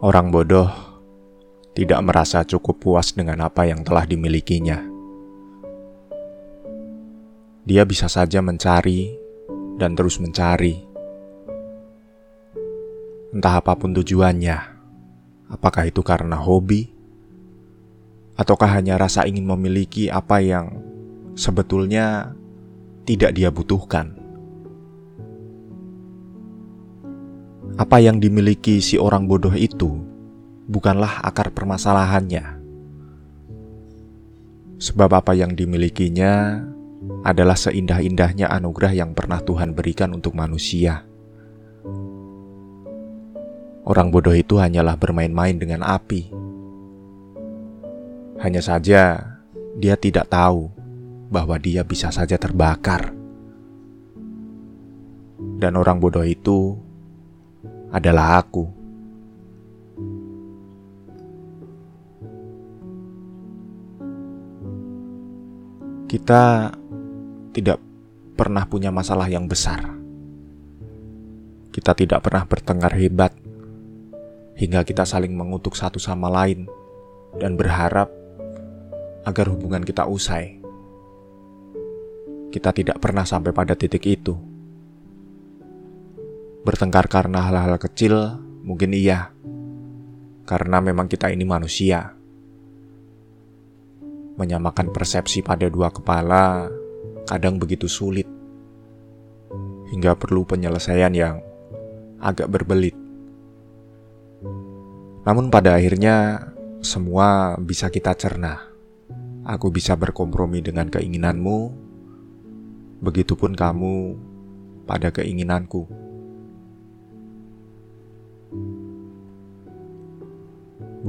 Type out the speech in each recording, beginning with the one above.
Orang bodoh tidak merasa cukup puas dengan apa yang telah dimilikinya. Dia bisa saja mencari dan terus mencari. Entah apa pun tujuannya, apakah itu karena hobi, ataukah hanya rasa ingin memiliki apa yang sebetulnya tidak dia butuhkan. Apa yang dimiliki si orang bodoh itu bukanlah akar permasalahannya. Sebab apa yang dimilikinya adalah seindah-indahnya anugerah yang pernah Tuhan berikan untuk manusia. Orang bodoh itu hanyalah bermain-main dengan api. Hanya saja dia tidak tahu bahwa dia bisa saja terbakar. Dan orang bodoh itu adalah aku. Kita tidak pernah punya masalah yang besar. Kita tidak pernah bertengkar hebat hingga kita saling mengutuk satu sama lain dan berharap agar hubungan kita usai. Kita tidak pernah sampai pada titik itu. Bertengkar karena hal-hal kecil, mungkin iya, karena memang kita ini manusia. Menyamakan persepsi pada dua kepala kadang begitu sulit, hingga perlu penyelesaian yang agak berbelit. Namun, pada akhirnya semua bisa kita cerna. Aku bisa berkompromi dengan keinginanmu, begitupun kamu pada keinginanku.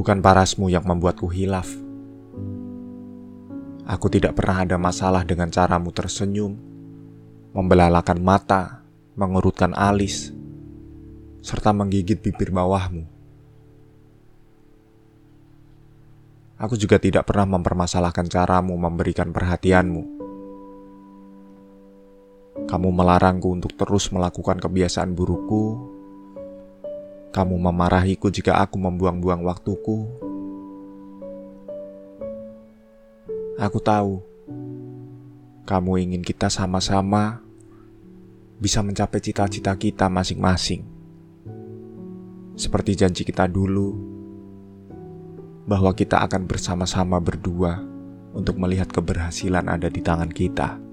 Bukan parasmu yang membuatku hilaf. Aku tidak pernah ada masalah dengan caramu tersenyum, membelalakan mata, mengerutkan alis, serta menggigit bibir bawahmu. Aku juga tidak pernah mempermasalahkan caramu memberikan perhatianmu. Kamu melarangku untuk terus melakukan kebiasaan burukku kamu memarahiku jika aku membuang-buang waktuku. Aku tahu kamu ingin kita sama-sama bisa mencapai cita-cita kita masing-masing. Seperti janji kita dulu, bahwa kita akan bersama-sama berdua untuk melihat keberhasilan ada di tangan kita.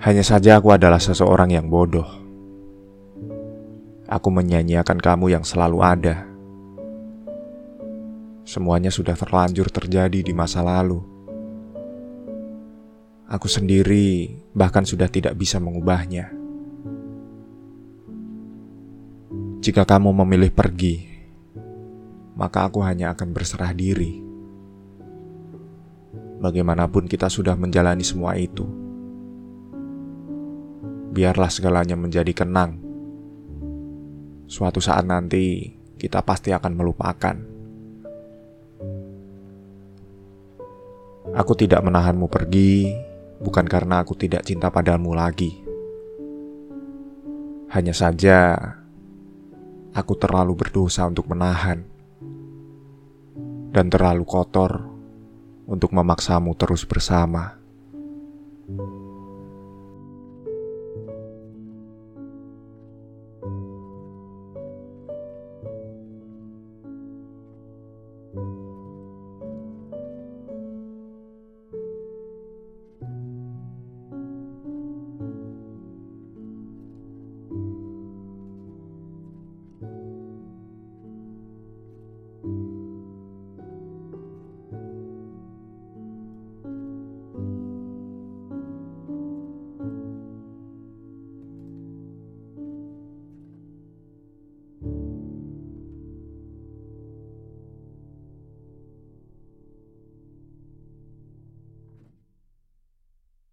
Hanya saja aku adalah seseorang yang bodoh. Aku menyanyiakan kamu yang selalu ada. Semuanya sudah terlanjur terjadi di masa lalu. Aku sendiri bahkan sudah tidak bisa mengubahnya. Jika kamu memilih pergi, maka aku hanya akan berserah diri. Bagaimanapun kita sudah menjalani semua itu biarlah segalanya menjadi kenang. Suatu saat nanti kita pasti akan melupakan. Aku tidak menahanmu pergi, bukan karena aku tidak cinta padamu lagi. Hanya saja, aku terlalu berdosa untuk menahan, dan terlalu kotor untuk memaksamu terus bersama.